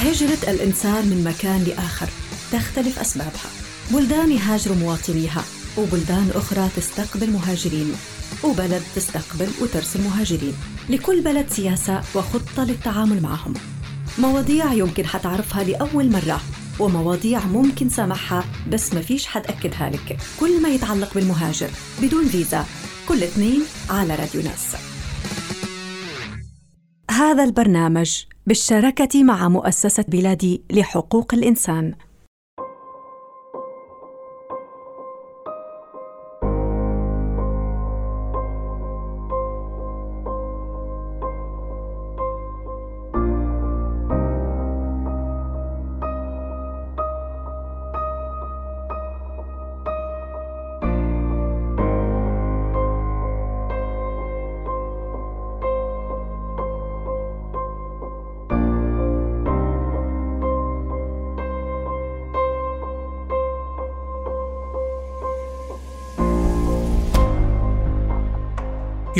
هجرة الإنسان من مكان لآخر تختلف أسبابها. بلدان يهاجر مواطنيها وبلدان أخرى تستقبل مهاجرين وبلد تستقبل وترسل مهاجرين. لكل بلد سياسة وخطة للتعامل معهم. مواضيع يمكن حتعرفها لأول مرة ومواضيع ممكن سامحها بس ما فيش حد أكدها لك. كل ما يتعلق بالمهاجر بدون فيزا كل اثنين على راديو ناس. هذا البرنامج بالشراكة مع مؤسسة بلادي لحقوق الإنسان.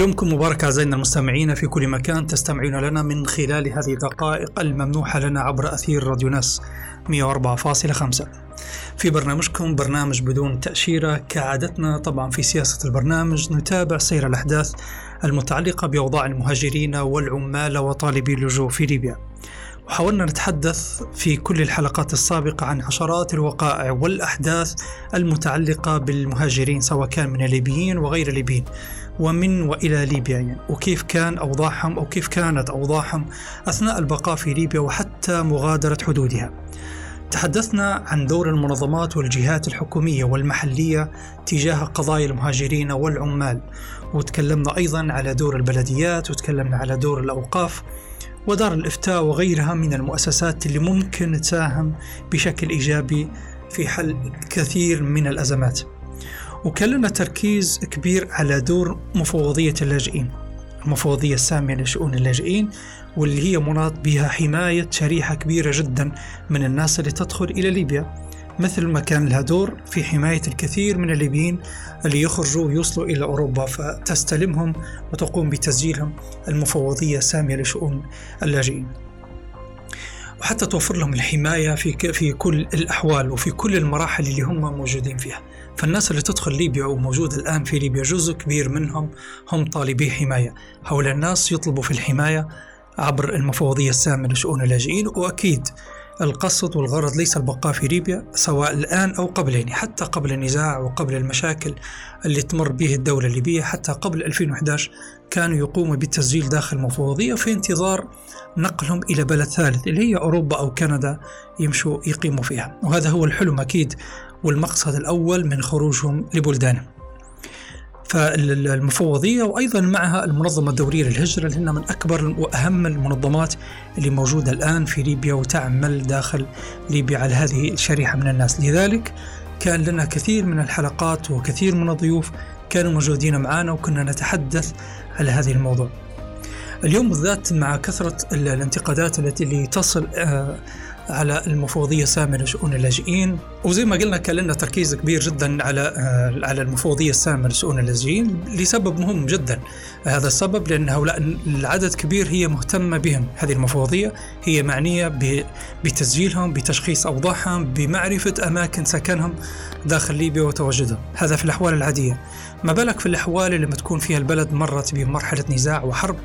يومكم مبارك أعزائنا المستمعين في كل مكان تستمعون لنا من خلال هذه الدقائق الممنوحة لنا عبر أثير راديو ناس 104.5 في برنامجكم برنامج بدون تأشيرة كعادتنا طبعا في سياسة البرنامج نتابع سير الأحداث المتعلقة بأوضاع المهاجرين والعمال وطالبي اللجوء في ليبيا. وحاولنا نتحدث في كل الحلقات السابقة عن عشرات الوقائع والأحداث المتعلقة بالمهاجرين سواء كان من الليبيين وغير الليبيين. ومن وإلى ليبيا يعني وكيف كان أوضاعهم أو كيف كانت أوضاعهم أثناء البقاء في ليبيا وحتى مغادرة حدودها. تحدثنا عن دور المنظمات والجهات الحكومية والمحلية تجاه قضايا المهاجرين والعمال وتكلمنا أيضا على دور البلديات وتكلمنا على دور الأوقاف ودار الإفتاء وغيرها من المؤسسات اللي ممكن تساهم بشكل إيجابي في حل كثير من الأزمات. وكان لنا تركيز كبير على دور مفوضية اللاجئين. المفوضية السامية لشؤون اللاجئين واللي هي مناط بها حماية شريحة كبيرة جدا من الناس اللي تدخل إلى ليبيا. مثل ما كان لها دور في حماية الكثير من الليبيين اللي يخرجوا ويوصلوا إلى أوروبا فتستلمهم وتقوم بتسجيلهم المفوضية السامية لشؤون اللاجئين. وحتى توفر لهم الحماية في في كل الأحوال وفي كل المراحل اللي هم موجودين فيها. فالناس اللي تدخل ليبيا وموجودة الآن في ليبيا جزء كبير منهم هم طالبي حماية. هؤلاء الناس يطلبوا في الحماية عبر المفوضية السامة لشؤون اللاجئين وأكيد القصد والغرض ليس البقاء في ليبيا سواء الآن أو قبل يعني حتى قبل النزاع وقبل المشاكل اللي تمر به الدولة الليبية حتى قبل 2011 كانوا يقوموا بالتسجيل داخل المفوضية في انتظار نقلهم إلى بلد ثالث اللي هي أوروبا أو كندا يمشوا يقيموا فيها. وهذا هو الحلم أكيد والمقصد الأول من خروجهم لبلدانهم فالمفوضية وأيضا معها المنظمة الدولية للهجرة اللي من أكبر وأهم المنظمات اللي موجودة الآن في ليبيا وتعمل داخل ليبيا على هذه الشريحة من الناس. لذلك كان لنا كثير من الحلقات وكثير من الضيوف كانوا موجودين معنا وكنا نتحدث على هذه الموضوع. اليوم بالذات مع كثرة الانتقادات التي تصل آه، على المفوضية الساميه لشؤون اللاجئين. وزي ما قلنا كان لنا تركيز كبير جدا على آه، على المفوضية الساميه لشؤون اللاجئين لسبب مهم جدا. هذا السبب لأن هؤلاء العدد كبير هي مهتمة بهم. هذه المفوضية هي معنية بتسجيلهم بتشخيص أوضاعهم بمعرفة أماكن سكنهم داخل ليبيا وتواجدهم. هذا في الأحوال العادية. ما بالك في الأحوال اللي تكون فيها البلد مرت بمرحلة نزاع وحرب؟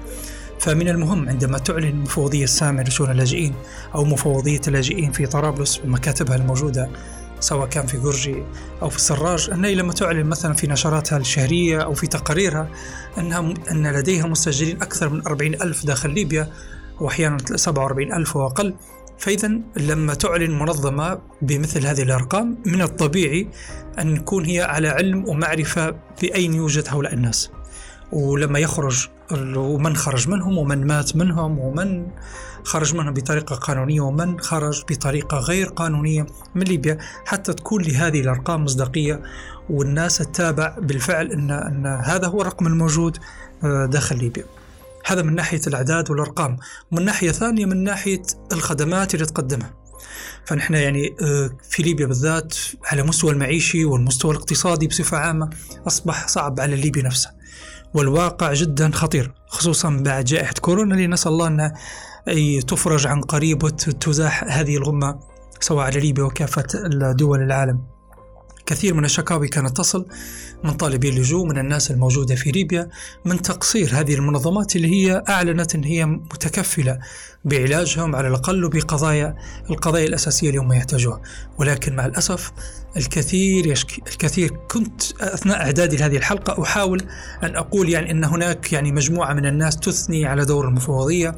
فمن المهم عندما تعلن المفوضية السامية لشؤون اللاجئين أو مفوضية اللاجئين في طرابلس ومكاتبها الموجودة سواء كان في جورجي أو في السراج أنها لما تعلن مثلا في نشراتها الشهرية أو في تقاريرها أنها أن لديها مسجلين أكثر من 40 ألف داخل ليبيا وأحيانا 47 ألف وأقل فإذا لما تعلن منظمة بمثل هذه الأرقام من الطبيعي أن نكون هي على علم ومعرفة بأين يوجد هؤلاء الناس. ولما يخرج ومن خرج منهم ومن مات منهم ومن خرج منهم بطريقة قانونية ومن خرج بطريقة غير قانونية من ليبيا حتى تكون لهذه الأرقام مصداقية والناس تتابع بالفعل أن, أن هذا هو الرقم الموجود آه، داخل ليبيا. هذا من ناحية الأعداد والأرقام. ومن ناحية ثانية من ناحية الخدمات اللي تقدمها. فنحن يعني آه، في ليبيا بالذات على مستوى المعيشي والمستوى الاقتصادي بصفة عامة أصبح صعب على الليبي نفسه والواقع جدا خطير خصوصا بعد جائحة كورونا. اللي نسأل الله أن تفرج عن قريب وتزاح هذه الغمة سواء على ليبيا وكافة دول العالم. كثير من الشكاوي كانت تصل من طالبي اللجوء من الناس الموجودة في ليبيا من تقصير هذه المنظمات اللي هي أعلنت أن هي متكفلة. بعلاجهم على الأقل وبقضايا القضايا الأساسية اللي هم يحتاجوها. ولكن مع الأسف الكثير يشكي الكثير كنت أثناء إعدادي لهذه الحلقة أحاول أن أقول يعني أن هناك يعني مجموعة من الناس تثني على دور المفوضية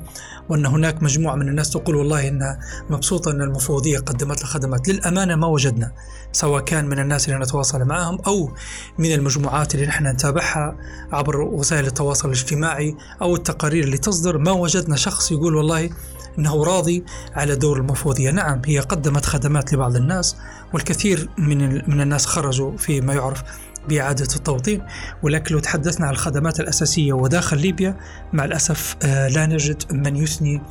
وأن هناك مجموعة من الناس تقول والله أنها مبسوطة أن المفوضية قدمت لها خدمات للأمانة ما وجدنا سواء كان من الناس اللي نتواصل معهم أو من المجموعات اللي نحن نتابعها عبر وسائل التواصل الاجتماعي أو التقارير اللي تصدر. ما وجدنا شخص يقول والله إنه راضي على دور المفوضية، نعم هي قدمت خدمات لبعض الناس والكثير من من الناس خرجوا في ما يعرف بإعادة التوطين. ولكن لو تحدثنا عن الخدمات الأساسية وداخل ليبيا مع الأسف آه، لا نجد من يثني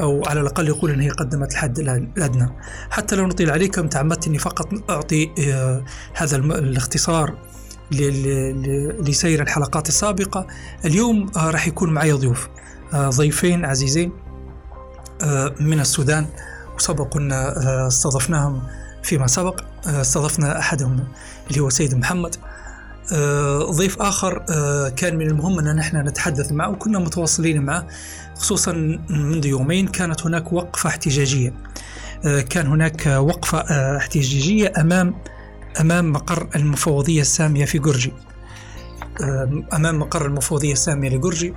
أو على الأقل يقول أن هي قدمت الحد الأدنى حتى لو نطيل عليكم تعمدت أني فقط أعطي آه، هذا الاختصار لسير الحلقات السابقة. اليوم آه، راح يكون معي ضيوف ضيفين عزيزين. من السودان وسبق كنا استضفناهم فيما سبق. استضفنا أحدهم اللي هو سيد محمد. آه، ضيف آخر آه، كان من المهم أن نحن نتحدث معه وكنا متواصلين معه خصوصا منذ يومين كانت هناك وقفة احتجاجية. آه، كان هناك وقفة احتجاجية أمام أمام مقر المفوضية السامية في جورجي. أمام مقر المفوضية السامية لجورجي.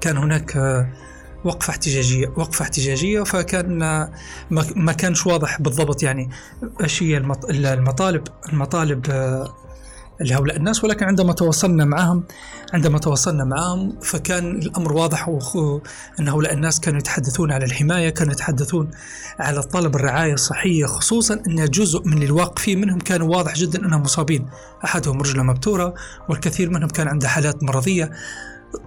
كان هناك وقفة احتجاجية وقفة احتجاجية فكان ما كانش واضح بالضبط يعني إيش هي المطالب المطالب لهؤلاء الناس ولكن عندما تواصلنا معهم عندما تواصلنا معهم فكان الأمر واضح أن هؤلاء الناس كانوا يتحدثون على الحماية كانوا يتحدثون على طلب الرعاية الصحية خصوصا أن جزء من الواقفين منهم كانوا واضح جدا أنهم مصابين أحدهم رجلة مبتورة والكثير منهم كان عنده حالات مرضية.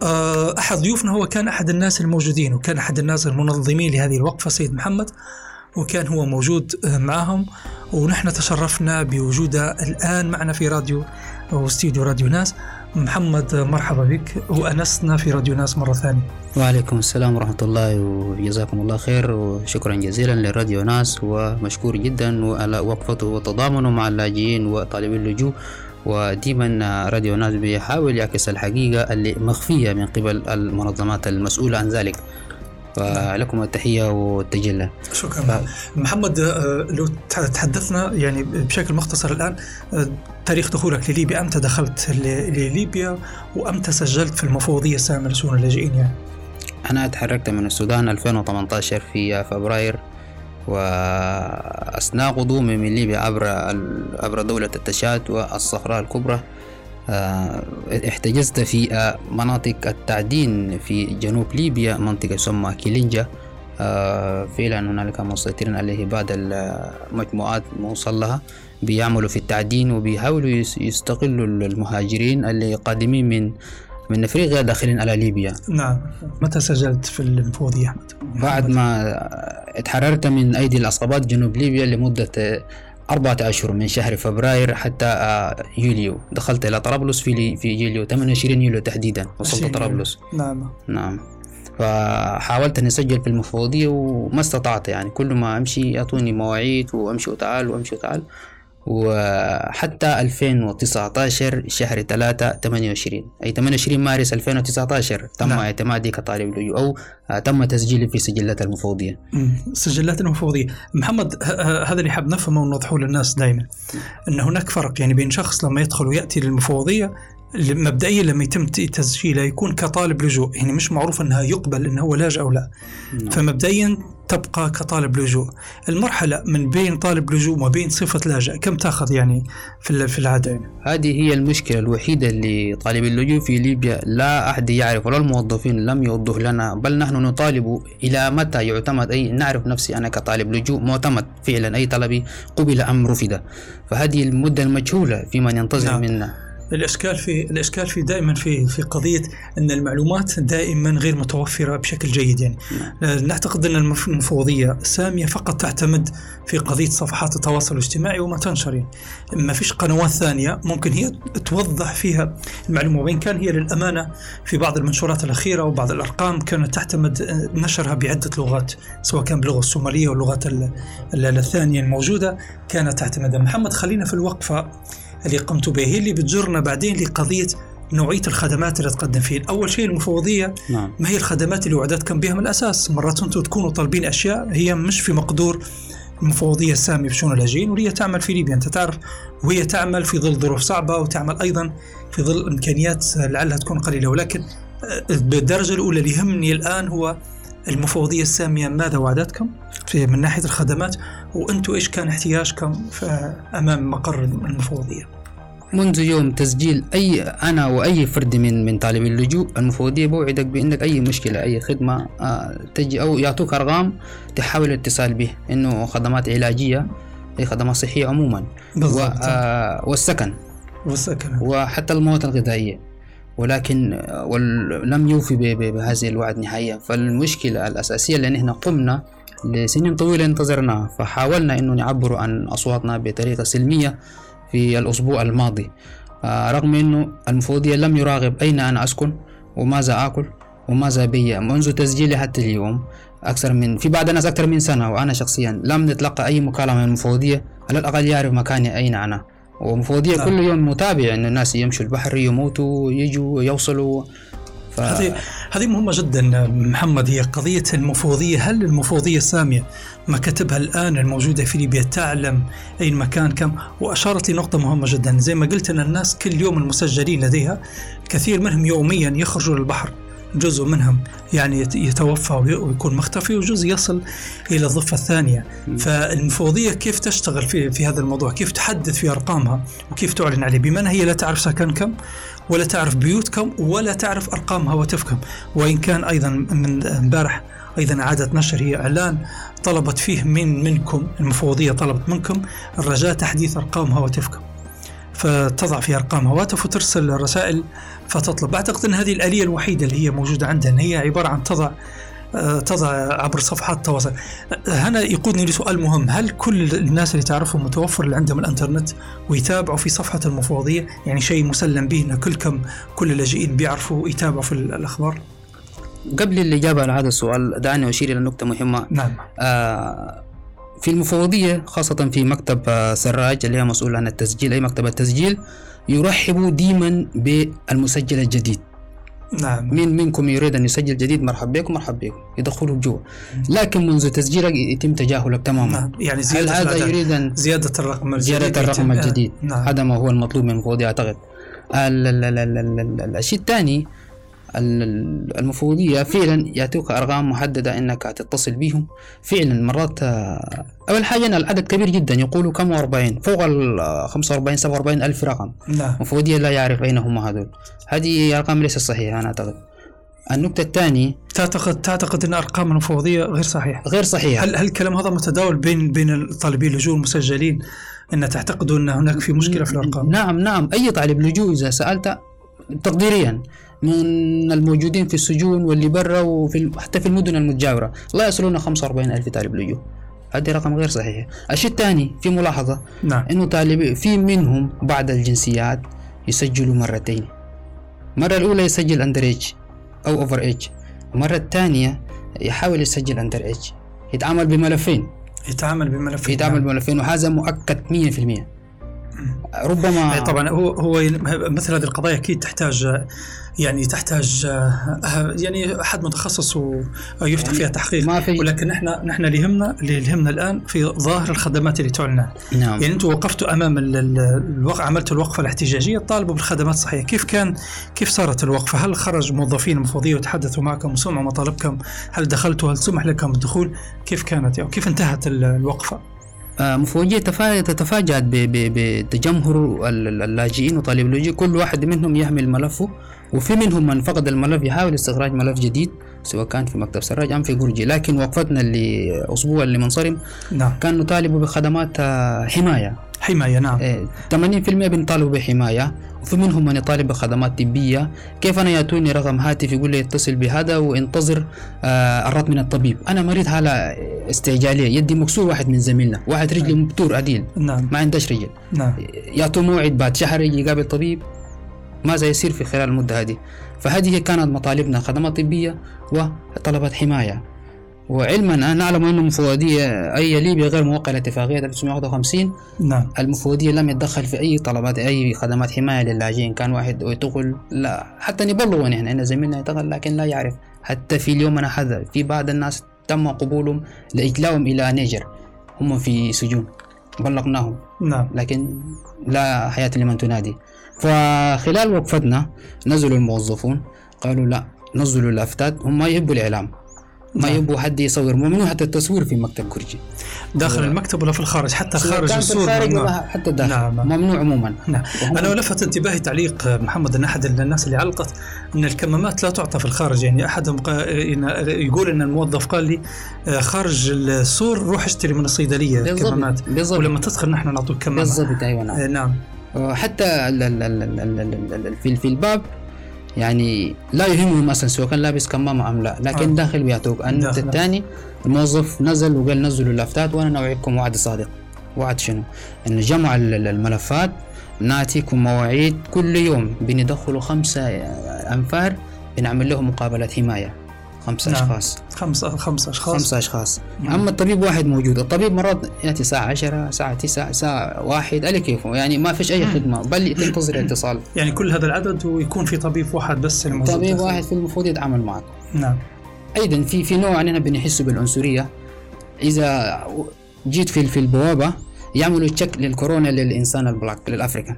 آه، أحد ضيوفنا هو كان أحد الناس الموجودين وكان أحد الناس المنظمين لهذه الوقفة سيد محمد وكان هو موجود آه، معهم. ونحن تشرفنا بوجوده الآن معنا في راديو أو استديو راديو ناس. محمد مرحبا بك. وأنسنا في راديو ناس مرة ثانية. وعليكم السلام ورحمة الله وجزاكم الله خير. وشكرا جزيلا لراديو ناس ومشكور جدا على وقفته وتضامنه مع اللاجئين وطالبين اللجوء. وديما راديو ناس بيحاول يعكس الحقيقة اللي مخفية من قبل المنظمات المسؤولة عن ذلك. فلكم التحية والتجلة. شكرا. ف... محمد آه، لو تحدثنا يعني بشكل مختصر الآن آه، تاريخ دخولك لليبيا. أمتى دخلت لليبيا؟ وأمتى سجلت في المفوضية السامة لشؤون اللاجئين يعني؟ أنا تحركت من السودان 2018 في فبراير وأثناء قدومي من ليبيا عبر عبر دولة التشاد والصخراء الكبرى آه، احتجزت في آه، مناطق التعدين في جنوب ليبيا منطقة تسمى كيلينجا. آه، فعلا هنالك مسيطرين عليه بعض المجموعات موصل لها بيعملوا في التعدين وبيحاولوا يستغلوا المهاجرين اللي قادمين من من أفريقيا داخلين على ليبيا. نعم. متى سجلت في المفوضية أحمد؟ بعد ما اتحررت من أيدي العصابات جنوب ليبيا لمدة أربعة أشهر من شهر فبراير حتى آه، يوليو. دخلت إلى طرابلس في في يوليو 28 يوليو تحديدا وصلت طرابلس. نعم. نعم. فحاولت أن أسجل في المفوضية وما استطعت يعني. كل ما أمشي يعطوني مواعيد وأمشي وتعال وأمشي وتعال. وحتى 2019 شهر 3 28 أي 28 مارس 2019 تم نعم. اعتمادي كطالب لجوء أو تم تسجيلي في سجلات المفوضية. سجلات المفوضية. محمد هذا اللي حاب نفهمه ونوضحه للناس دائما أن هناك فرق يعني بين شخص لما يدخل ويأتي للمفوضية مبدئيا لما يتم تسجيله يكون كطالب لجوء يعني مش معروف إنها يقبل انه هو لاجئ أو لا. نعم. فمبدئيا تبقى كطالب لجوء المرحلة من بين طالب لجوء وما بين صفة لاجئ كم تأخذ يعني في في العادة يعني؟ هذه هي المشكلة الوحيدة اللي طالب اللجوء في ليبيا لا أحد يعرف ولا الموظفين لم يوضح لنا بل نحن نطالب إلى متى يعتمد أي نعرف نفسي أنا كطالب لجوء معتمد فعلا أي طلبي قبل أم رفض فهذه المدة المجهولة في من ينتظر نعم. منا الإشكال في الإشكال في دائما في في قضية إن المعلومات دائما غير متوفرة بشكل جيد يعني. نعم. نعتقد إن المف- المفوضية السامية فقط تعتمد في قضية صفحات التواصل الاجتماعي وما تنشر يعني. ما فيش قنوات ثانية ممكن هي توضح فيها المعلومة وإن كان هي للأمانة في بعض المنشورات الأخيرة وبعض الأرقام كانت تعتمد آه، نشرها بعدة لغات سواء كان باللغة الصومالية واللغات ال- ال- الثانية الموجودة كانت تعتمد محمد خلينا في الوقفة. اللي قمت به اللي بتجرنا بعدين لقضية نوعية الخدمات اللي تقدم فيه أول شيء المفوضية نعم. ما هي الخدمات اللي وعدتكم بها من الأساس مرات أنتم تكونوا طالبين أشياء هي مش في مقدور المفوضية السامية بشؤون اللاجئين وهي تعمل في ليبيا. أنت تعرف وهي تعمل في ظل ظروف صعبة وتعمل أيضا في ظل إمكانيات لعلها تكون قليلة. ولكن آه، بالدرجه الأولى اللي يهمني الآن هو المفوضية السامية ماذا وعدتكم؟ في من ناحية الخدمات وأنتم إيش كان احتياجكم أمام مقر المفوضية؟ منذ يوم تسجيل أي أنا وأي فرد من من طالبي اللجوء المفوضية بوعدك بإنك أي مشكلة أي خدمة آه، تجي أو يعطوك أرقام تحاول الاتصال به إنه خدمات علاجية أي خدمات صحية عموما. بالضبط. آه، والسكن. والسكن. وحتى المواد الغذائية. ولكن ول- لم يوفي بهذه الوعد نهائيا. فالمشكلة الأساسية اللي نحن قمنا لسنين طويلة انتظرناها فحاولنا إنه نعبر عن أصواتنا بطريقة سلمية في الأسبوع الماضي. آه، رغم إنه المفوضيه لم يراقب أين أنا أسكن وماذا آكل وماذا بي. منذ تسجيلي حتى اليوم أكثر من في بعض الناس أكثر من سنة وأنا شخصيا لم نتلقى أي مكالمة من المفوضيه على الأقل يعرف مكاني أين أنا. ومفوضية نعم. كل يوم متابع إن الناس يمشوا البحر يموتوا يجوا يوصلوا. ف... هذه هذه مهمة جدا محمد. هي قضية المفوضية. هل المفوضية السامية مكاتبها الآن الموجودة في ليبيا تعلم أي مكان كم؟ وأشارت لنقطة مهمة جدا. زي ما قلت أن الناس كل يوم المسجلين لديها كثير منهم يوميا يخرجوا للبحر. جزء منهم يعني يت- يتوفى وي- ويكون مختفي وجزء يصل إلى الضفة الثانية. فالمفوضية كيف تشتغل في, في هذا الموضوع؟ كيف تحدث في أرقامها؟ وكيف تعلن عليه؟ بما أنها هي؟ لا تعرف سكنكم ولا تعرف بيوتكم ولا تعرف ارقام هواتفكم وإن كان أيضا من امبارح أيضا اعادت نشر هي إعلان طلبت فيه من منكم المفوضية طلبت منكم الرجاء تحديث ارقام هواتفكم فتضع في ارقام هواتف وترسل الرسائل فتطلب. أعتقد أن هذه الآلية الوحيدة اللي هي موجودة عندها إن هي عبارة عن تضع آه، تضع عبر صفحات التواصل. هنا يقودني لسؤال مهم. هل كل الناس اللي تعرفهم متوفر اللي عندهم الإنترنت ويتابعوا في صفحة المفوضية؟ يعني شيء مسلم به إن كلكم كل اللاجئين بيعرفوا يتابعوا في الأخبار؟ قبل الإجابة على هذا السؤال دعني أشير إلى نقطة مهمة. نعم. آه، في المفوضية خاصة في مكتب آه، سراج اللي هي مسؤول عن التسجيل أي مكتب التسجيل يرحبوا ديما بالمسجل الجديد. نعم. مين منكم يريد أن يسجل جديد مرحب بكم مرحب بكم. يدخلوا جوا لكن منذ تسجيلك يتم تجاهلك تماما. نعم. يعني هل زيادة هذا الأعداد. يريد أن زيادة الرقم الجديد زيادة الرقم يتم- الجديد. نعم. هذا ما هو المطلوب من المفوضية أعتقد. ال- ال- ال- ال- ال- ال- الشيء الثاني ال- ال- المفوضية فعلا يعطوك أرقام محددة إنك تتصل بهم فعلا مرات آه، أول حاجة أن العدد كبير جدا يقولوا كم؟ 40 فوق ال 45 47 ألف رقم. نعم. المفوضية لا يعرف أين هم هذول. هذه أرقام ليست صحيحة أنا أعتقد. النقطة الثانية تعتقد تعتقد إن أرقام المفوضية غير صحيحة. غير صحيحة. هل هل الكلام هذا متداول بين بين طالبي اللجوء المسجلين إن تعتقدوا إن هناك في مشكلة في الأرقام؟ نعم نعم. أي طالب لجوء إذا سألت تقديريا من الموجودين في السجون واللي برا وفي حتى في المدن المتجاورة لا يصلون 45 ألف طالب لجوء هذه رقم غير صحيح. الشيء الثاني في ملاحظة نعم. إنه طالب في منهم بعض الجنسيات يسجلوا مرتين. المرة الأولى يسجل أندر إيج أو أوفر إيج المرة الثانية يحاول يسجل أندر إيج يتعامل بملفين. يتعامل بملف يتعامل بملفين وهذا مؤكد 100% ربما إيه طبعا هو هو مثل هذه القضايا أكيد تحتاج يعني تحتاج آه، يعني أحد متخصص ويفتح فيها تحقيق ما في ولكن نحن نحن اللي يهمنا اللي يهمنا الآن في ظاهر الخدمات اللي تعلن. نعم يعني أنتم وقفتوا أمام ال- ال- الوقع عملتوا الوقفة الاحتجاجية طالبوا بالخدمات الصحيه، كيف كان كيف صارت الوقفة؟ هل خرج موظفين المفوضيه وتحدثوا معكم وسمعوا مطالبكم؟ هل دخلتوا؟ هل سمح لكم الدخول؟ كيف كانت يعني كيف انتهت ال- الوقفة؟ آه، ب- ب- بتجمهر ال- ال- اللاجئين وطالب اللجوء. كل واحد منهم يحمل ملفه وفي منهم من فقد الملف. يحاول استخراج ملف جديد سواء كان في مكتب سراج أم في جورجي لكن وقفتنا اللي أسبوع اللي منصرم نعم. كان نطالب بخدمات آه، حماية حمايه نعم. إيه، 80% بنطالبوا بحمايه وفي منهم من يطالب بخدمات طبية. كيف أنا يأتوني رقم هاتف يقول لي اتصل بهذا وانتظر آه الرد من الطبيب. أنا مريض حالة استعجالية يدي مكسور واحد من زميلنا واحد رجلي مبتور عديل. نعم. ما عندهش رجل. نعم. يعطوا موعد بعد شهر يجي يقابل طبيب. ماذا يصير في خلال المدة هذه؟ فهذه كانت مطالبنا خدمات طبية وطلبات حماية. وعلما أن نعلم أن المفوضية أي ليبيا غير موقعة لاتفاقية 1951 نعم. المفوضية لم يتدخل في أي طلبات أي خدمات حماية للاجئين كان واحد يدخل لا. حتى نبلغ نحن إن زميلنا يدخل لكن لا يعرف. حتى في اليوم أنا هذا في بعض الناس تم قبولهم لإجلاهم إلى نيجر. هم في سجون بلغناهم. نعم. لكن لا حياة لمن تنادي. فخلال وقفتنا نزلوا الموظفون قالوا لا نزلوا اللافتات هم ما يحبوا الإعلام. ما نعم. يبغوا حد يصور ممنوع حتى التصوير في مكتب كرجي داخل المكتب ولا في الخارج؟ حتى خارج السور الخارج ممنوع. حتى الداخل نعم. ممنوع عموما. نعم. أنا لفت انتباهي تعليق محمد أن أحد الناس اللي علقت أن الكمامات لا تعطى في الخارج. يعني أحدهم قا- يقول أن الموظف قال لي آه، خارج السور روح اشتري من الصيدلية بالضبط كمامات. بالضبط. ولما تدخل نحن نعطوك كمامة. بالضبط أيوه نعم. آه، نعم. حتى في الباب يعني لا يهمهم مثلا سواء كان لابس كمامة أم لا لكن آه. داخل بيعطوك أنت. الثاني الموظف نزل وقال نزلوا اللافتات وأنا نوعدكم وعد صادق وعد شنو؟ انه جمع ال- ال- الملفات ناتيكم مواعيد كل يوم بندخلوا خمسة أنفار بنعمل لهم مقابلة حماية خمسة نعم. أشخاص. خمسة خمسة أشخاص. خمسة أشخاص. نعم. أما الطبيب واحد موجود الطبيب مرات يأتي الساعة 10 ساعة 9 ساعة واحد على كيفه يعني ما فيش أي خدمة بل تنتظر اتصال يعني كل هذا العدد ويكون في طبيب واحد بس الموجود طبيب داخل. واحد في المفروض يتعامل معك. نعم. أيضا في في نوع اننا بنحس بالعنصرية. إذا جيت في في البوابة يعملوا check للكورونا للإنسان ال black لل African.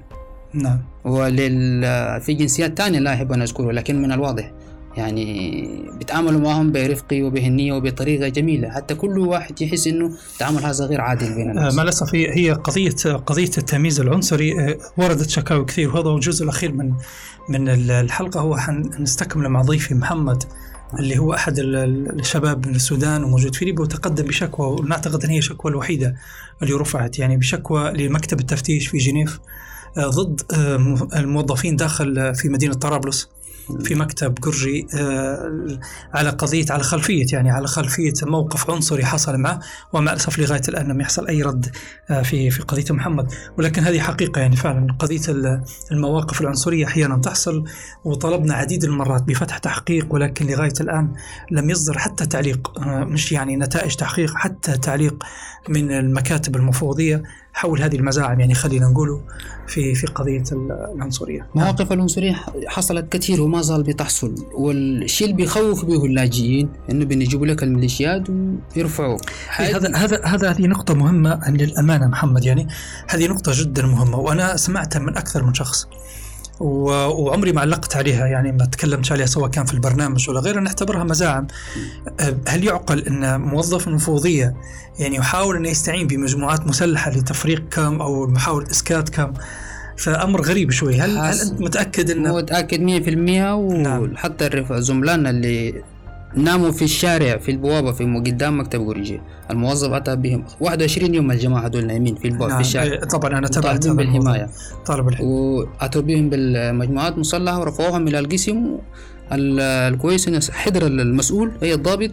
نعم. ولل في جنسيات تانية لا احب أن أذكره لكن من الواضح. يعني بيتعاملوا معهم برفق وبهنية وبطريقة جميلة. حتى كل واحد يحس إنه التعامل هذا غير عادل بين آه، الناس مع الأسف هي هي قضيه قضية التمييز العنصري آه، وردت شكاوي كثير. وهذا هو الجزء الأخير من من ال- الحلقة. هو حنستكمل مع ضيفي محمد اللي هو أحد ال- ال- الشباب من السودان وموجود في ليبيا وتقدم بشكوى ونعتقد إن هي الشكوى الوحيدة اللي رفعت. يعني بشكوى لمكتب التفتيش في جنيف آه، ضد آه، الموظفين داخل آه، في مدينة طرابلس. في مكتب جرجي آه، على قضية على خلفية يعني على خلفية موقف عنصري حصل معه ومع الاسف لغاية الآن لم يحصل أي رد آه، في في قضية محمد. ولكن هذه حقيقة يعني فعلا قضية ال- المواقف العنصرية أحيانا تحصل وطلبنا عديد المرات بفتح تحقيق ولكن لغاية الآن لم يصدر حتى تعليق آه، مش يعني نتائج تحقيق حتى تعليق من المكاتب المفوضية. حول هذه المزاعم يعني خلينا نقوله في في قضية ال- العنصرية. مواقف العنصرية حصلت كثير وما زال بتحصل والشيء اللي بيخوف به اللاجئين إنه بيجيبوا لك الميليشيات ويرفعوا. إيه، هذا هذا هذا هذه نقطة مهمة للأمانة محمد يعني هذه نقطة جدا مهمة وأنا سمعتها من أكثر من شخص. وعمري ما علقت عليها يعني ما تكلمت عليها سواء كان في البرنامج ولا غيره نعتبرها مزاعم. أه، هل يعقل أن موظف المفوضية يعني يحاول أن يستعين بمجموعات مسلحة لتفريق كم أو محاولة إسكات كم؟ فأمر غريب شوي. هل, هل أنت متأكد أن متأكد 100% نعم. وحتى الرف- زملائنا اللي ناموا في الشارع في البوابة في قدام مكتب غوريجي الموظف أتى بهم. 21 يوم الجماعة دول نايمين في البوابة نعم في الشارع. إيه، طبعا أنا الموضوع. بالحماية. طالب الحماية. وأتوا بهم بالمجموعات مسلحة ورفعوهم إلى القسم. ال- الكويس إنه حضر المسؤول هي الضابط.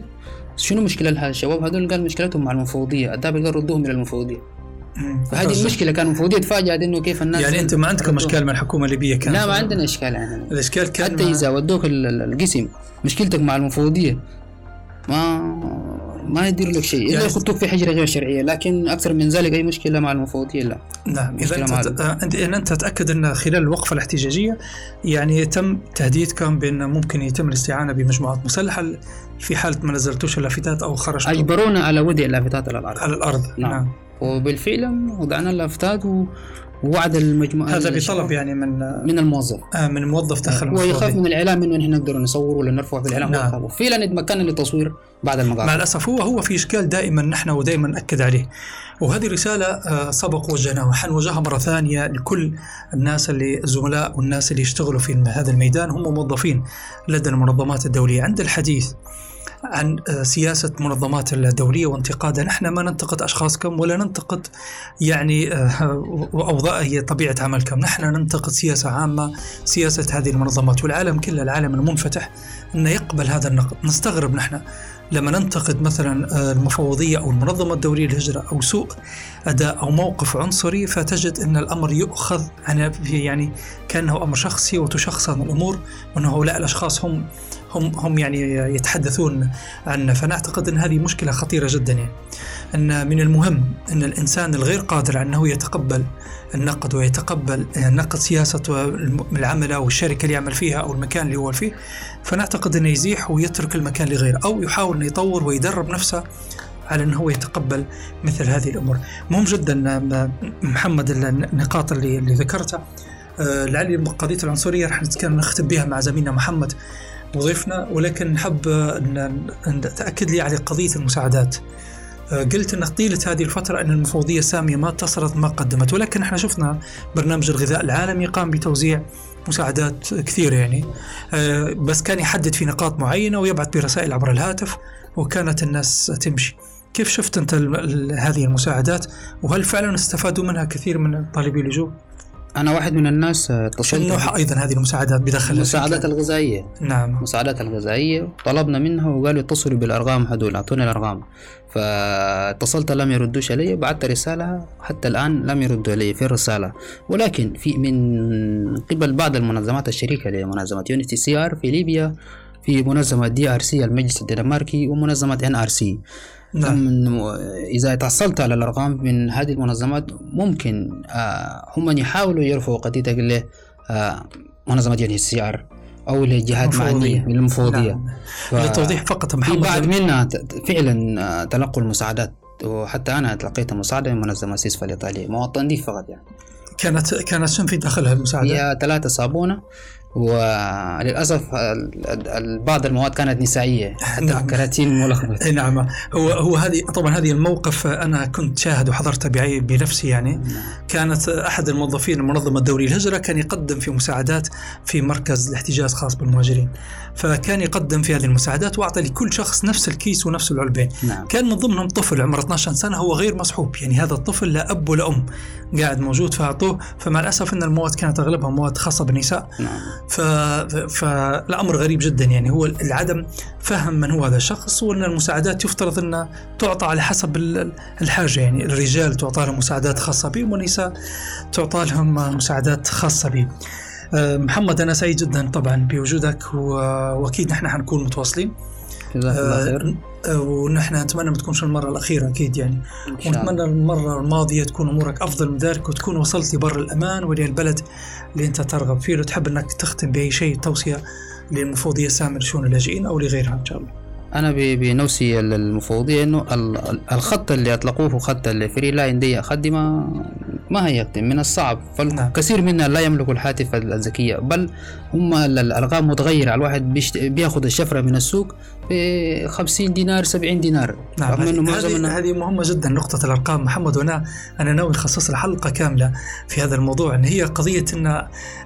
شنو مشكلة الشباب هذول قال مشكلتهم مع المفوضية. الضابط قال ردوهم إلى المفوضية. فهذه المشكلة كان المفوضية تفاجأت إنه كيف الناس يعني أنتم ما عندكم. اشكال مع الحكومة الليبية كان لا ما عندنا إشكال يعني الإشكال كان حتى إذا ودوك ال- ال- القسم مشكلتك مع المفوضيه ما ما يدير لك شيء. إلا يعني- يخطوك في حجره غير شرعية لكن أكثر من ذلك أي مشكلة مع المفوضيه لا. نعم إذا أنت آه، انت ان أنت تاكد إن خلال الوقفة الاحتجاجية يعني تم تهديدكم بأن ممكن يتم الاستعانة بمجموعات مسلحة في حالة ما نزلتوش اللافتات أو خرجتوا أجبرونا على وضع اللافتات على الأرض. على الأرض نعم. نعم, وبالفعل وضعنا اللافتات و- ووعد المجموعة هذا بطلب يعني من من الموظف. آه من موظف داخل هو يخاف. من الإعلام إنه نحن نقدر نصور ولا نرفع في الإعلام. نعم. فعلا تمكنا للتصوير بعد مع المقاطع الأسف هو هو في إشكال دائما نحن ودائما نأكد عليه. وهذه رسالة آه، سبق وجهناها وحنوجهها مرة ثانية لكل الناس اللي الزملاء والناس اللي يشتغلوا في هذا الميدان. هم موظفين لدى المنظمات الدولية. عند الحديث عن آه، سياسة منظمات الدولية وانتقادها. نحن ما ننتقد أشخاصكم ولا ننتقد يعني آه، أوضاع هي طبيعة عملكم. نحن ننتقد سياسة عامة سياسة هذه المنظمات. والعالم كله العالم المنفتح أنه يقبل هذا النقد. نستغرب نحن لما ننتقد مثلا آه، المفوضية أو المنظمة الدولية للهجرة أو سوء أداء أو موقف عنصري فتجد أن الأمر يؤخذ يعني كأنه أمر شخصي وتشخصن الأمور وأنه هؤلاء الأشخاص هم هم هم يعني يتحدثون عنه. فنعتقد أن هذه مشكلة خطيرة جدا يعني. أن من المهم أن الإنسان الغير قادر على أنه يتقبل النقد ويتقبل نقد سياسة العمل أو الشركة اللي يعمل فيها أو المكان اللي هو فيه فنعتقد أنه يزيح ويترك المكان لغيره أو يحاول أنه يطور ويدرب نفسه على أنه هو يتقبل مثل هذه الأمور. مهم جدا محمد النقاط اللي, اللي ذكرتها آه، لعلي قضية العنصرية راح نختم بها مع زميلنا محمد. وضيفنا ولكن نحب أن تأكد لي على قضية المساعدات. آه، قلت أن طيلة هذه الفترة أن المفوضية السامية ما اتصلت ما قدمت ولكن إحنا شفنا برنامج الغذاء العالمي قام بتوزيع مساعدات كثيرة يعني. آه، بس كان يحدد في نقاط معينة ويبعث برسائل عبر الهاتف وكانت الناس تمشي. كيف شفت أنت هذه المساعدات؟ وهل فعلا استفادوا منها كثير من طالبي اللجوء؟ أنا واحد من الناس اتصلت نوع أيضا هذه المساعدات بداخل المساعدات الغذائية. نعم. المساعدات الغذائية. طلبنا منها وقالوا اتصلوا بالأرقام هذول اعطونا الأرقام. فاتصلت لم يردوش علي بعثت رسالة حتى الآن لم يردوا علي في الرسالة. ولكن في من قبل بعض المنظمات الشريكة لمنظمة يو ان اتش سي ار في ليبيا في منظمة دي ار سي المجلس الدنماركي ومنظمة ان ار سي نعم. إذا تحصلت على الأرقام من هذه المنظمات ممكن آه هم يحاولوا يرفعوا قضيتك ل آه منظمة يعني ال CR أو لجهات معنية من المفوضية نعم. ف... للتوضيح فقط محمد في بعض منها فعلا آه، تلقوا المساعدات وحتى أنا تلقيت مساعدة من منظمة CESVI الإيطالية مواطن دي فقط يعني كانت كانت شنو في داخلها المساعدة؟ هي ثلاثة صابونة وللأسف بعض المواد كانت نسائية. حتى نعم. كراتين ملخبط. نعم. هو هو هذه طبعا هذه الموقف أنا كنت شاهد وحضرته بنفسي يعني. نعم. كانت أحد الموظفين المنظمة الدولية للهجرة كان يقدم في مساعدات في مركز الاحتجاز خاص بالمهاجرين. فكان يقدم في هذه المساعدات وأعطى لكل شخص نفس الكيس ونفس العلبين. نعم. كان من ضمنهم طفل عمره 12 سنة هو غير مصحوب. يعني هذا الطفل لا أب ولا أم. قاعد موجود فأعطوه. فمع الأسف إن المواد كانت أغلبها مواد خاصة بالنساء. نعم. ف... فالأمر غريب جدا. يعني هو العدم فهم من هو هذا الشخص وإن المساعدات يفترض انها تعطى على حسب الحاجة. يعني الرجال تعطى لهم مساعدات خاصة بهم والنساء تعطى لهم مساعدات خاصة بهم. أه، محمد أنا سعيد جدا طبعا بوجودك وأكيد نحن حنكون متواصلين. جزاك الله خير. أه، ونحن نتمنى ما تكونش المرة الأخيرة أكيد يعني ونتمنى المرة الماضية تكون أمورك أفضل من ذلك وتكون وصلت لبر الأمان وللبلد اللي أنت ترغب فيه لو تحب أنك تختم بأي شيء توصية للمفوضية السامية لشؤون اللاجئين أو لغيرها إن شاء الله أنا بنفسي المفوضيه إنه الخط اللي أطلقوه خط ال free line دي خدمه ما هي من الصعب. فالكثير منا لا يملك الهاتف الذكية بل هم الأرقام متغيرة الواحد بيأخذ الشفرة من السوق ب 50 دينار 70 دينار. نعم هذه هذه مهمة جدا نقطة الأرقام. محمد وأنا أنا ناوي نخصص حلقه كاملة في هذا الموضوع. إن هي قضية ان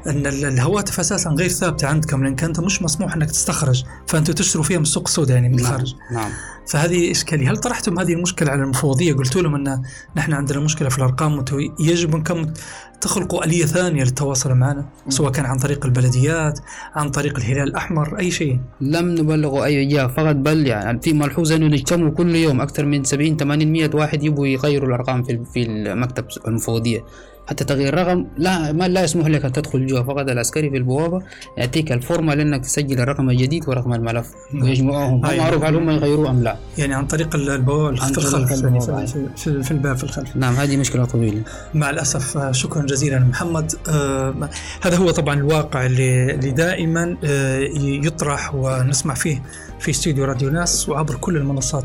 إن الهواتف أساسا غير ثابتة عندكم لانك انت مش مسموح إنك تستخرج فانتم تشتروا فيها من السوق السوداء يعني من نعم، الخارج. نعم, نعم. فهذه إشكالية. هل طرحتم هذه المشكلة على المفوضية؟ قلتوا لهم أن نحن عندنا مشكلة في الأرقام يجب أنكم تخلقوا آلية ثانية للتواصل معنا سواء كان عن طريق البلديات عن طريق الهلال الأحمر أي شيء. لم نبلغوا أي جهة فقط بل يعني في ملحوظة أنه نجتمعوا كل يوم أكثر من 70 80 100 واحد يبغوا يغيروا الأرقام في في المكتب المفوضية. حتى تغيير رقم لا ما لا يسمح لك أن تدخل جوا فقط العسكري في البوابة يعطيك الفورمة لأنك تسجل الرقم الجديد ورقم الملف. ويجمعوهم ما معروف هل هم يغيروه أم لا؟ يعني عن طريق البوابة في الخلف يعني في, في, في الباب في الخلف. نعم هذه مشكلة طويلة. مع الأسف آه، شكرا جزيلا محمد. آه هذا هو طبعا الواقع اللي, اللي دائما آه يطرح ونسمع فيه في استوديو راديو ناس وعبر كل المنصات.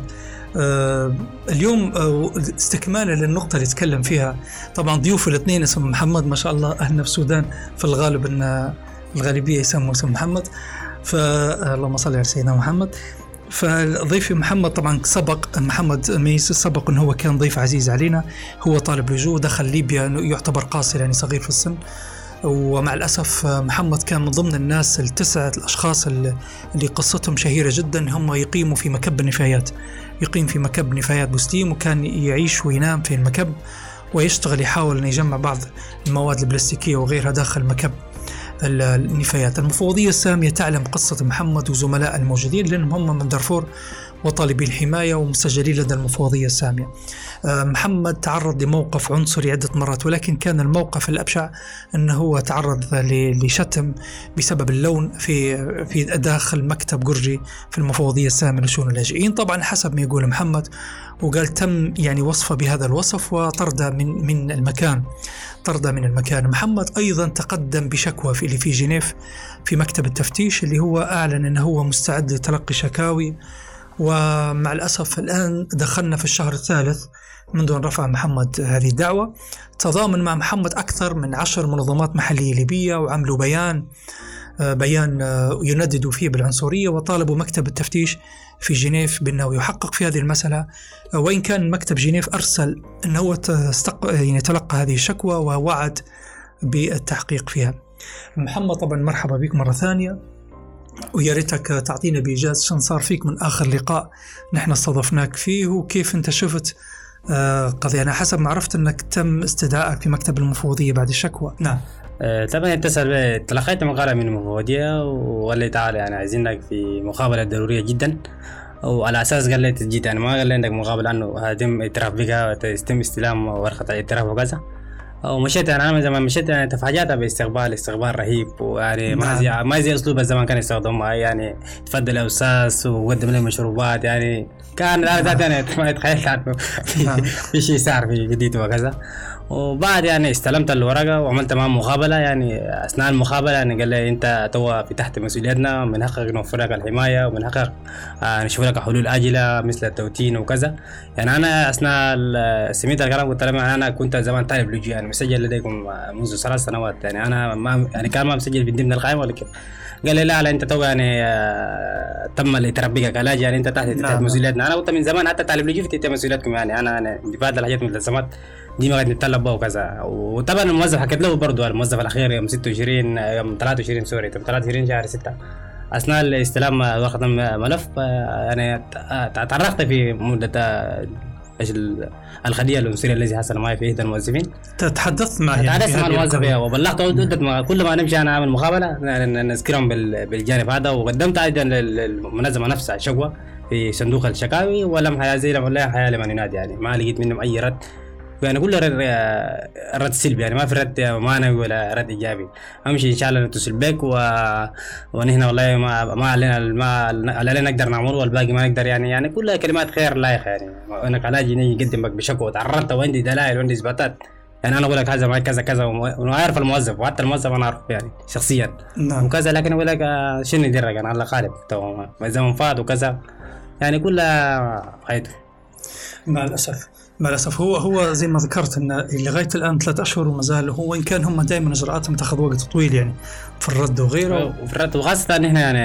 اليوم آه استكمالا للنقطة اللي تكلم فيها. طبعا ضيوف الاثنين اسم محمد ما شاء الله أهلنا في السودان في الغالب أن الغالبية يسموا اسم محمد. فاللهم صل على سيدنا محمد. فضيفي محمد طبعا سبق محمد ميس سبق انه هو كان ضيف عزيز علينا. هو طالب لجوء دخل ليبيا يعتبر قاصر يعني صغير في السن. ومع الأسف محمد كان من ضمن الناس التسعة الأشخاص اللي قصتهم شهيرة جدا. هم يقيموا في مكب النفايات يقيم في مكب نفايات بوستيم وكان يعيش وينام في المكب ويشتغل يحاول أن يجمع بعض المواد البلاستيكية وغيرها داخل مكب النفايات. المفوضية السامية تعلم قصة محمد وزملاء الموجودين لأنهم هم من دارفور. وطالبي الحماية ومسجلين لدى المفوضية السامية. آه، محمد تعرض لموقف عنصري عدة مرات ولكن كان الموقف الأبشع أنه هو تعرض لشتم بسبب اللون في في داخل مكتب جرجي في المفوضية السامية لشؤون اللاجئين. طبعا حسب ما يقول محمد وقال تم يعني وصفه بهذا الوصف وطرده من من المكان طرده من المكان. محمد أيضا تقدم بشكوى في اللي في جنيف في مكتب التفتيش اللي هو أعلن أنه هو مستعد لتلقي شكاوي ومع الأسف الآن دخلنا في الشهر الثالث منذ أن رفع محمد هذه الدعوة. تضامن مع محمد أكثر من عشر منظمات محلية ليبية وعملوا بيان آه، بيان آه، ينددوا فيه بالعنصرية وطالبوا مكتب التفتيش في جنيف بأنه يحقق في هذه المسألة آه، وإن كان مكتب جنيف أرسل أنه تستق... يعني تلقى هذه الشكوى ووعد بالتحقيق فيها. محمد طبعا مرحبا بك مرة ثانية. ويا ريتك تعطينا بإيجاز شن صار فيك من آخر لقاء نحن استضفناك فيه وكيف أنت شفت آه، قضية. أنا حسب ما عرفت أنك تم استدعائك في مكتب المفوضية بعد الشكوى نعم. آه، طبعا اتصل تلقيت مقالة من المفوضية وقال لي تعال يعني عايزينك في مقابلة ضرورية جدا. وعلى أساس قال لي تجي يعني ما قال لي عندك مقابلة انه هيتم اعتراف بك ويتم استلام ورقة اعتراف وكذا ومشيت أنا من زمان مشيت يعني تفاجأت باستقبال استقبال رهيب ويعني ما نعم. زي ما زي أسلوب الزمان كان يستخدمه يعني تفضل يا أستاذ وقدم لي مشروبات يعني كان أنا ذات يعني تخيلت نعم. في شيء صار في جديد وكذا وبعد يعني استلمت الورقة وعملت معاه مقابلة يعني أثناء المقابلة يعني قال لي أنت تو في تحت مسؤوليتنا من حقك نوفر لك الحماية ومن حقك آه، نشوف لك حلول آجلة مثل التوطين وكذا. يعني أنا أثناء سمعت الكلام قلت لهم يعني أنا كنت زمان طالب لجوء يعني مسجل لديكم منذ ثلاث سنوات. يعني أنا ما يعني كان ما مسجل في ضمن القائمه ولا كيف قال لي لا لا أنت تو يعني آه، تم الاعتراف بك كلاجئ يعني أنت تحت نعم. مسؤوليتنا. أنا قلت من زمان حتى طالب لجوء في تحت مسؤوليتكم يعني أنا أنا بعد الحاجات من الالتزامات دي ما قاعد نتطلب بها وكذا. وطبعا الموظف حكيت له برضه الموظف الأخير يوم 26 يوم 23 سوري يوم 23 شهر 6 أثناء استلام ورقه ملف يعني تعرفت في مدة إيش الخلية العنصريه الذي حصل معي في إحدى الموظفين. تحدثت يعني تحدثت مع الموظف وبلغت عدة كل ما نمشي أنا أعمل مقابلة نذكرهم بالجانب هذا. وقدمت أيضا للمنظمة نفسها شكوى في صندوق الشكاوي ولم حياه زي ولا حياه لمن ينادي يعني ما لقيت منهم أي رد. يعني كله رد, رد سلبي يعني ما في رد معنوي ولا رد إيجابي. أمشي إن شاء الله نتصل بك و... ونحن والله ما ما علينا ما علينا نقدر نعمله والباقي ما نقدر يعني يعني كلها كلمات خير لايقه يعني. انك علاجي نجي يقدمك بشكوى. تعرضت وعندي دلائل وعندي إثباتات. يعني أنا أقول لك هذا معي كذا كذا وعارف الموظف وحتى الموظف أنا اعرف يعني شخصيا. نعم. وكذا لكن أقول لك آه، شنو يدرك؟ أنا الله خالد تو الزمن فات وكذا يعني كلها حياته مع الأسف. مع الأسف هو هو زي ما ذكرت إن لغاية الآن ثلاث أشهر وما زال هو وان كان هم دائما إجراءاتهم تاخذ وقت طويل يعني في الرد وغيره. وفي الرد وخاصة نحن يعني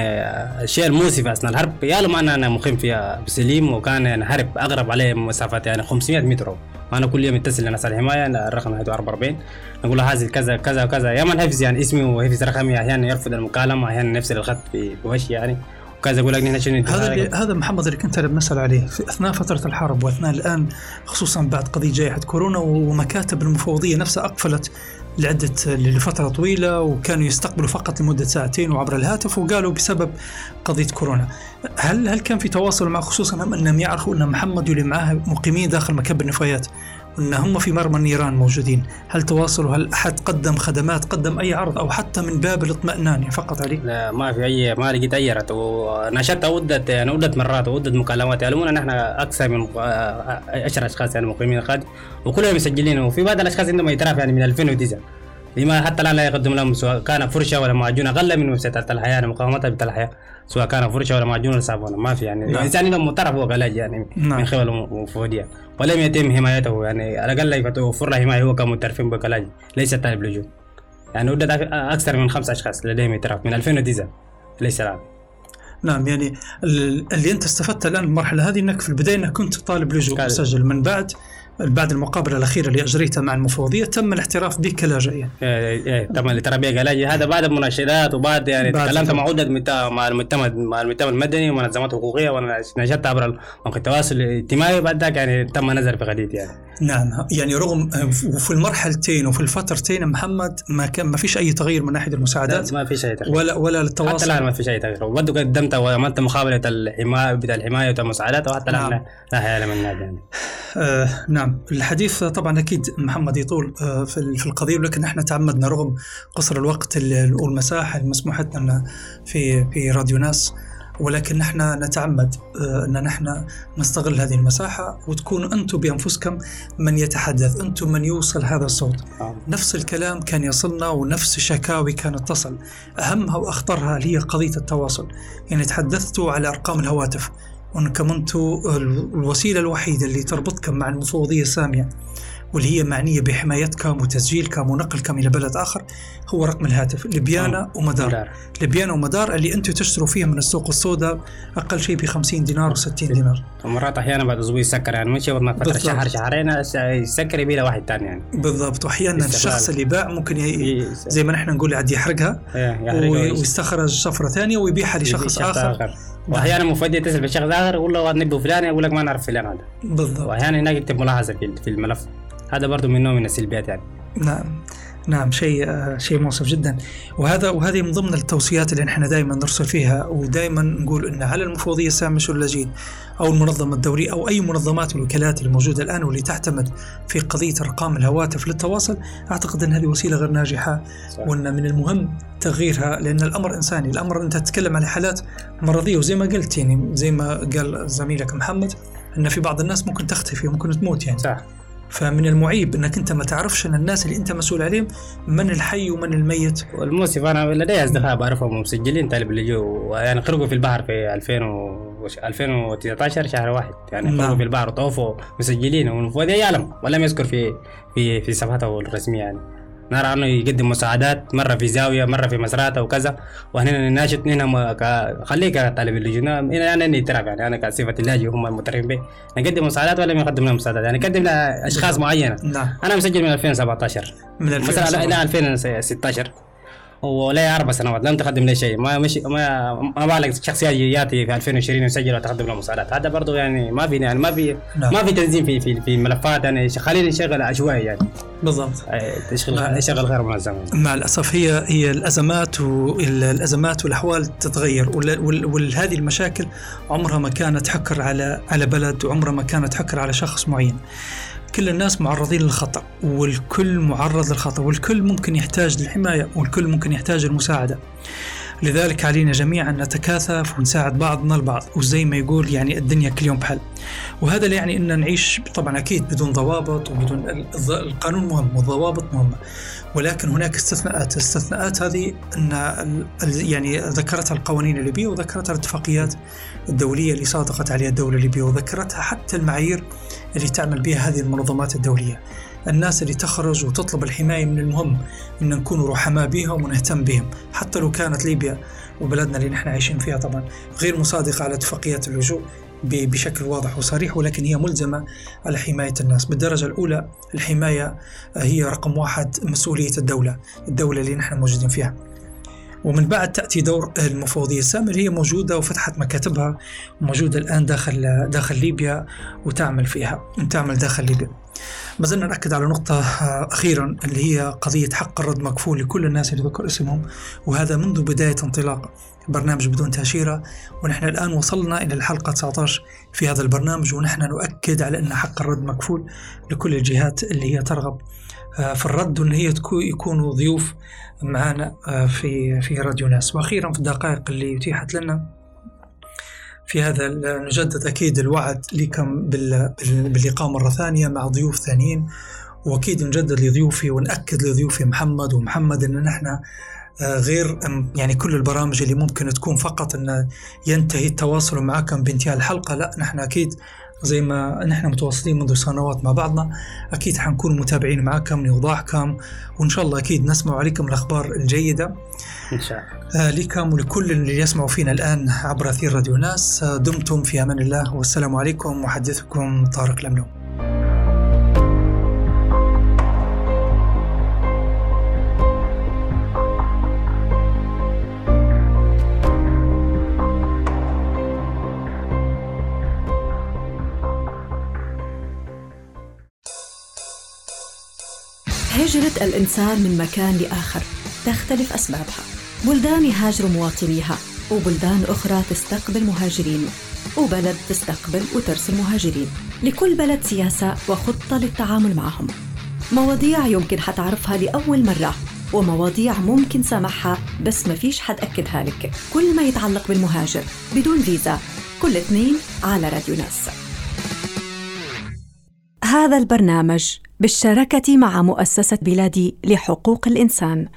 الشيء المؤسف اثناء الحرب يا ما أنا مقيم في بسليم وكان يعني حرب اقرب عليه مسافات يعني 500 متر. وأنا كل يوم اتصل لناس الحمايه الرقم 44 نقول له هذه كذا كذا وكذا يا من حفظ يعني اسمي وحفظ رقمي أحيانا يرفض المكالمة أحيانا يفصل الخط وشي يعني. كذا أقول لك شنو هذا هذا محمد اللي كنت أنا بنسأل عليه. في أثناء فترة الحرب وأثناء الآن خصوصا بعد قضية جائحة كورونا ومكاتب المفوضية نفسها أقفلت لعدة لفترة طويلة وكانوا يستقبلوا فقط لمدة ساعتين وعبر الهاتف وقالوا بسبب قضية كورونا. هل هل كان في تواصل مع خصوصا أنهم يعرفوا أن محمد واللي معاه مقيمين داخل مكب النفايات؟ إن هم في مرمى النيران موجودين. هل تواصلوا؟ هل أحد قدم خدمات قدم أي عرض أو حتى من باب الاطمئنان فقط عليه لا ما في أي ما لقيت أي رد ونشرت عدة يعني عدة مرات وعدة مكالمات. يعلمون إن إحنا أكثر من عشر أشخاص يعني مقيمين القاده وكلهم مسجلين وفي بعض الأشخاص عندهم اعتراف يعني من 2009 لما حتى الآن لا يقدم لهم سواء كان فرشة ولا معجون أقل من وسيله الحياة يعني مقاومتها بالحياة سواء كان فرشة ولا معجون ولا صابونه ما في يعني. الإنسان نعم. معترف هو علاج يعني نعم. من خلال المفوضيه ولم يتم حمايته يعني. على الأقل يوفر له حماية هو كمترفين بكلاج. ليس طالب لجوء يعني ودت أكثر من خمس أشخاص لديهم اعتراف. من 2009 ليس الآن. نعم يعني اللي أنت استفدت الآن المرحلة هذه إنك في البداية إنك كنت طالب لجوء مسجل. من بعد بعد المقابله الاخيره اللي اجريتها مع المفوضية تم الاعتراف بك كلاجئ إيه، إيه، تم الاعتراف بها كلاجئ هذا بعد المناشدات وبعد يعني تكلمت. مع مت- مع المجتمع مع المجتمع المدني ومنظمات حقوقية ونشرت عبر مواقع التواصل الاجتماعي بعد ذاك يعني تم نزل في غديد يعني نعم يعني رغم وفي المرحلتين وفي الفترتين محمد ما كان ما فيش أي تغيير من ناحية المساعدات ما في شيء تغيير. ولا ولا حتى التواصل الآن ما في شيء تغيير وبرضه قدمت وعملت مقابلة الحمايه بتاع الحماية والمساعدات وحتى الآن نعم. لا- لا حياة من يعني آه نعم الحديث طبعا أكيد محمد يطول آه في ال- في القضية ولكن إحنا تعمدنا رغم قصر الوقت ال- والمساحه المسموحه لنا في في راديو ناس ولكن نحن نتعمد آه أن نحن نستغل هذه المساحة وتكونوا أنتم بأنفسكم من يتحدث أنتم من يوصل هذا الصوت. آه. نفس الكلام كان يصلنا ونفس الشكاوي كانت تصل. أهمها وأخطرها اللي هي قضية التواصل. يعني تحدثتوا على أرقام الهواتف. وأنكم أنتم الوسيلة الوحيدة اللي تربطكم مع المفوضية السامية واللي هي معنية بحمايتكم وتسجيلكم ونقلكم إلى بلد آخر هو رقم الهاتف لبيانة آه. ومدار مدار. لبيانة ومدار اللي أنتم تشتروا فيها من السوق السوداء أقل شيء ب 50 دينار و60 دينار ومرات أحيانا بعد أسبوع يسكر يعني مش ما فتره. شهر شهرين يسكر يبي له واحد ثاني يعني بالضبط استغلال. الشخص اللي باع ممكن ي... ي- زي ما نحن نقول عاد يحرقها إيه، ويستخرج شفرة ثانية ويبيعها يبي لشخص آخر واحيانا مفدي يتصل بشخص آخر يقول له نبي فلان يقول لك ما نعرف فلان هذا. بالضبط. وأحيانا هناك يكتب ملاحظة في في الملف. هذا برضه من نوع من السلبيات يعني. نعم. نعم شيء شيء مؤسف جدا. وهذا وهذه من ضمن التوصيات اللي نحن دائما نرسل فيها ودائما نقول إن على المفوضيه السامه اللاجئين أو المنظمة الدوليه أو أي منظمات والوكالات الموجودة الآن واللي تعتمد في قضية أرقام الهواتف للتواصل. أعتقد إن هذه وسيلة غير ناجحة. وإن من المهم تغييرها لأن الأمر إنساني، الأمر أنت تتكلم على حالات مرضية وزي ما قلت يعني زي ما قال زميلك محمد إن في بعض الناس ممكن تختفي وممكن تموت يعني. صح. فمن المعيب انك انت ما تعرفش ان الناس اللي انت مسؤول عليهم من الحي ومن الميت. والمؤسف أنا لدي أصدقاء بعرفهم مسجلين طالب اللجوء ويعني خرجوا في البحر في 2000 و 2019 شهر واحد. يعني نعم. خرجوا في البحر وطوفوا مسجلين. والمفوضية يعلم ولم يذكر في في في صفحته الرسمية يعني. نرى انه يقدم مساعدات مرة في زاوية مرة في مسراته وكذا وهنا نناشد هنا ك- خليك كطالب هنا أنا اني اعتراف يعني أنا كصفة اللاجئ هم المعترفين به نقدم مساعدات ولم يقدم لنا مساعدات؟ يعني نقدم لأشخاص معينة. نعم. أنا مسجل من 2017 من مثلا 2007 إلى 2016 ولا أربع سنوات لم تقدم لي شيء. ما مش ما ما بالك شخص يجي ياتي في 2020 يسجل وتقدم له مساعدات. هذا برضه يعني ما في يعني ما في نعم. ما في تنظيم في في في الملفات. يعني خلينا نشغل عشوائي يعني. بالضبط. آه، تشغل نعم. يشغل غير منظم. مع الأسف هي هي الأزمات والازمات والأحوال تتغير. وهذه المشاكل عمرها ما كانت حكر على على بلد وعمرها ما كانت حكر على شخص معين. كل الناس معرضين للخطأ والكل معرض للخطأ والكل ممكن يحتاج للحماية والكل ممكن يحتاج المساعدة لذلك علينا جميعا أن نتكاثف ونساعد بعضنا البعض وزي ما يقول يعني الدنيا كل يوم بحل وهذا لا يعني أن نعيش طبعا أكيد بدون ضوابط وبدون القانون مهم والضوابط مهمة. ولكن هناك استثناءات. الاستثناءات هذه ال- يعني ذكرتها القوانين الليبية وذكرتها الاتفاقيات الدولية اللي صادقت عليها الدولة الليبية وذكرتها حتى المعايير اللي تعمل بها هذه المنظمات الدولية. الناس اللي تخرج وتطلب الحماية من المهم أن نكون رحماء بهم ونهتم بهم. حتى لو كانت ليبيا وبلدنا اللي نحن عايشين فيها طبعا غير مصادقة على اتفاقيات اللجوء بشكل واضح وصريح ولكن هي ملزمة على حماية الناس. بالدرجة الأولى الحماية هي رقم واحد مسؤولية الدولة الدولة اللي نحن موجودين فيها. ومن بعد تأتي دور المفوضية. السامة اللي هي موجودة وفتحت مكاتبها وموجودة الآن داخل داخل ليبيا وتعمل فيها تعمل داخل ليبيا. ما زلنا نأكد على نقطة آه، أخيرا اللي هي قضية حق الرد مكفول لكل الناس اللي ذكر اسمهم وهذا منذ بداية انطلاق برنامج بدون تأشيرة. ونحن الآن وصلنا إلى الحلقة 19 في هذا البرنامج ونحن نؤكد على أن حق الرد مكفول لكل الجهات اللي هي ترغب في الرد وأن هي يكونوا ضيوف معنا آه، في في راديو ناس. وأخيرا في الدقائق اللي أتيحت لنا في هذا نجدد أكيد الوعد لكم بال- بال- باللقاء مرة ثانية مع ضيوف ثانيين. وأكيد نجدد لضيوفي ونأكد لضيوفي محمد ومحمد أن نحن آه، غير يعني كل البرامج اللي ممكن تكون فقط أن ينتهي التواصل معكم بانتهاء الحلقة لا نحن أكيد زي ما نحن متواصلين منذ سنوات مع بعضنا أكيد حنكون متابعين معكم لإوضاحكم وإن شاء الله أكيد نسمع عليكم الأخبار الجيدة. إن شاء الله. آه، لكم ولكل اللي يسمعوا فينا الآن عبر أثير راديو ناس آه، دمتم في أمان الله والسلام عليكم محدثكم طارق الأمنون هجرة الإنسان من مكان لآخر تختلف أسبابها. بلدان يهاجر مواطنيها وبلدان أخرى تستقبل مهاجرين. وبلد تستقبل وترسل مهاجرين. لكل بلد سياسة وخطة للتعامل معهم. مواضيع يمكن حتعرفها لأول مرة ومواضيع ممكن سامعها بس ما فيش حد أكدها لك. كل ما يتعلق بالمهاجر بدون فيزا كل اثنين على راديو ناس. هذا البرنامج بالشراكة مع مؤسسة بلادي لحقوق الإنسان.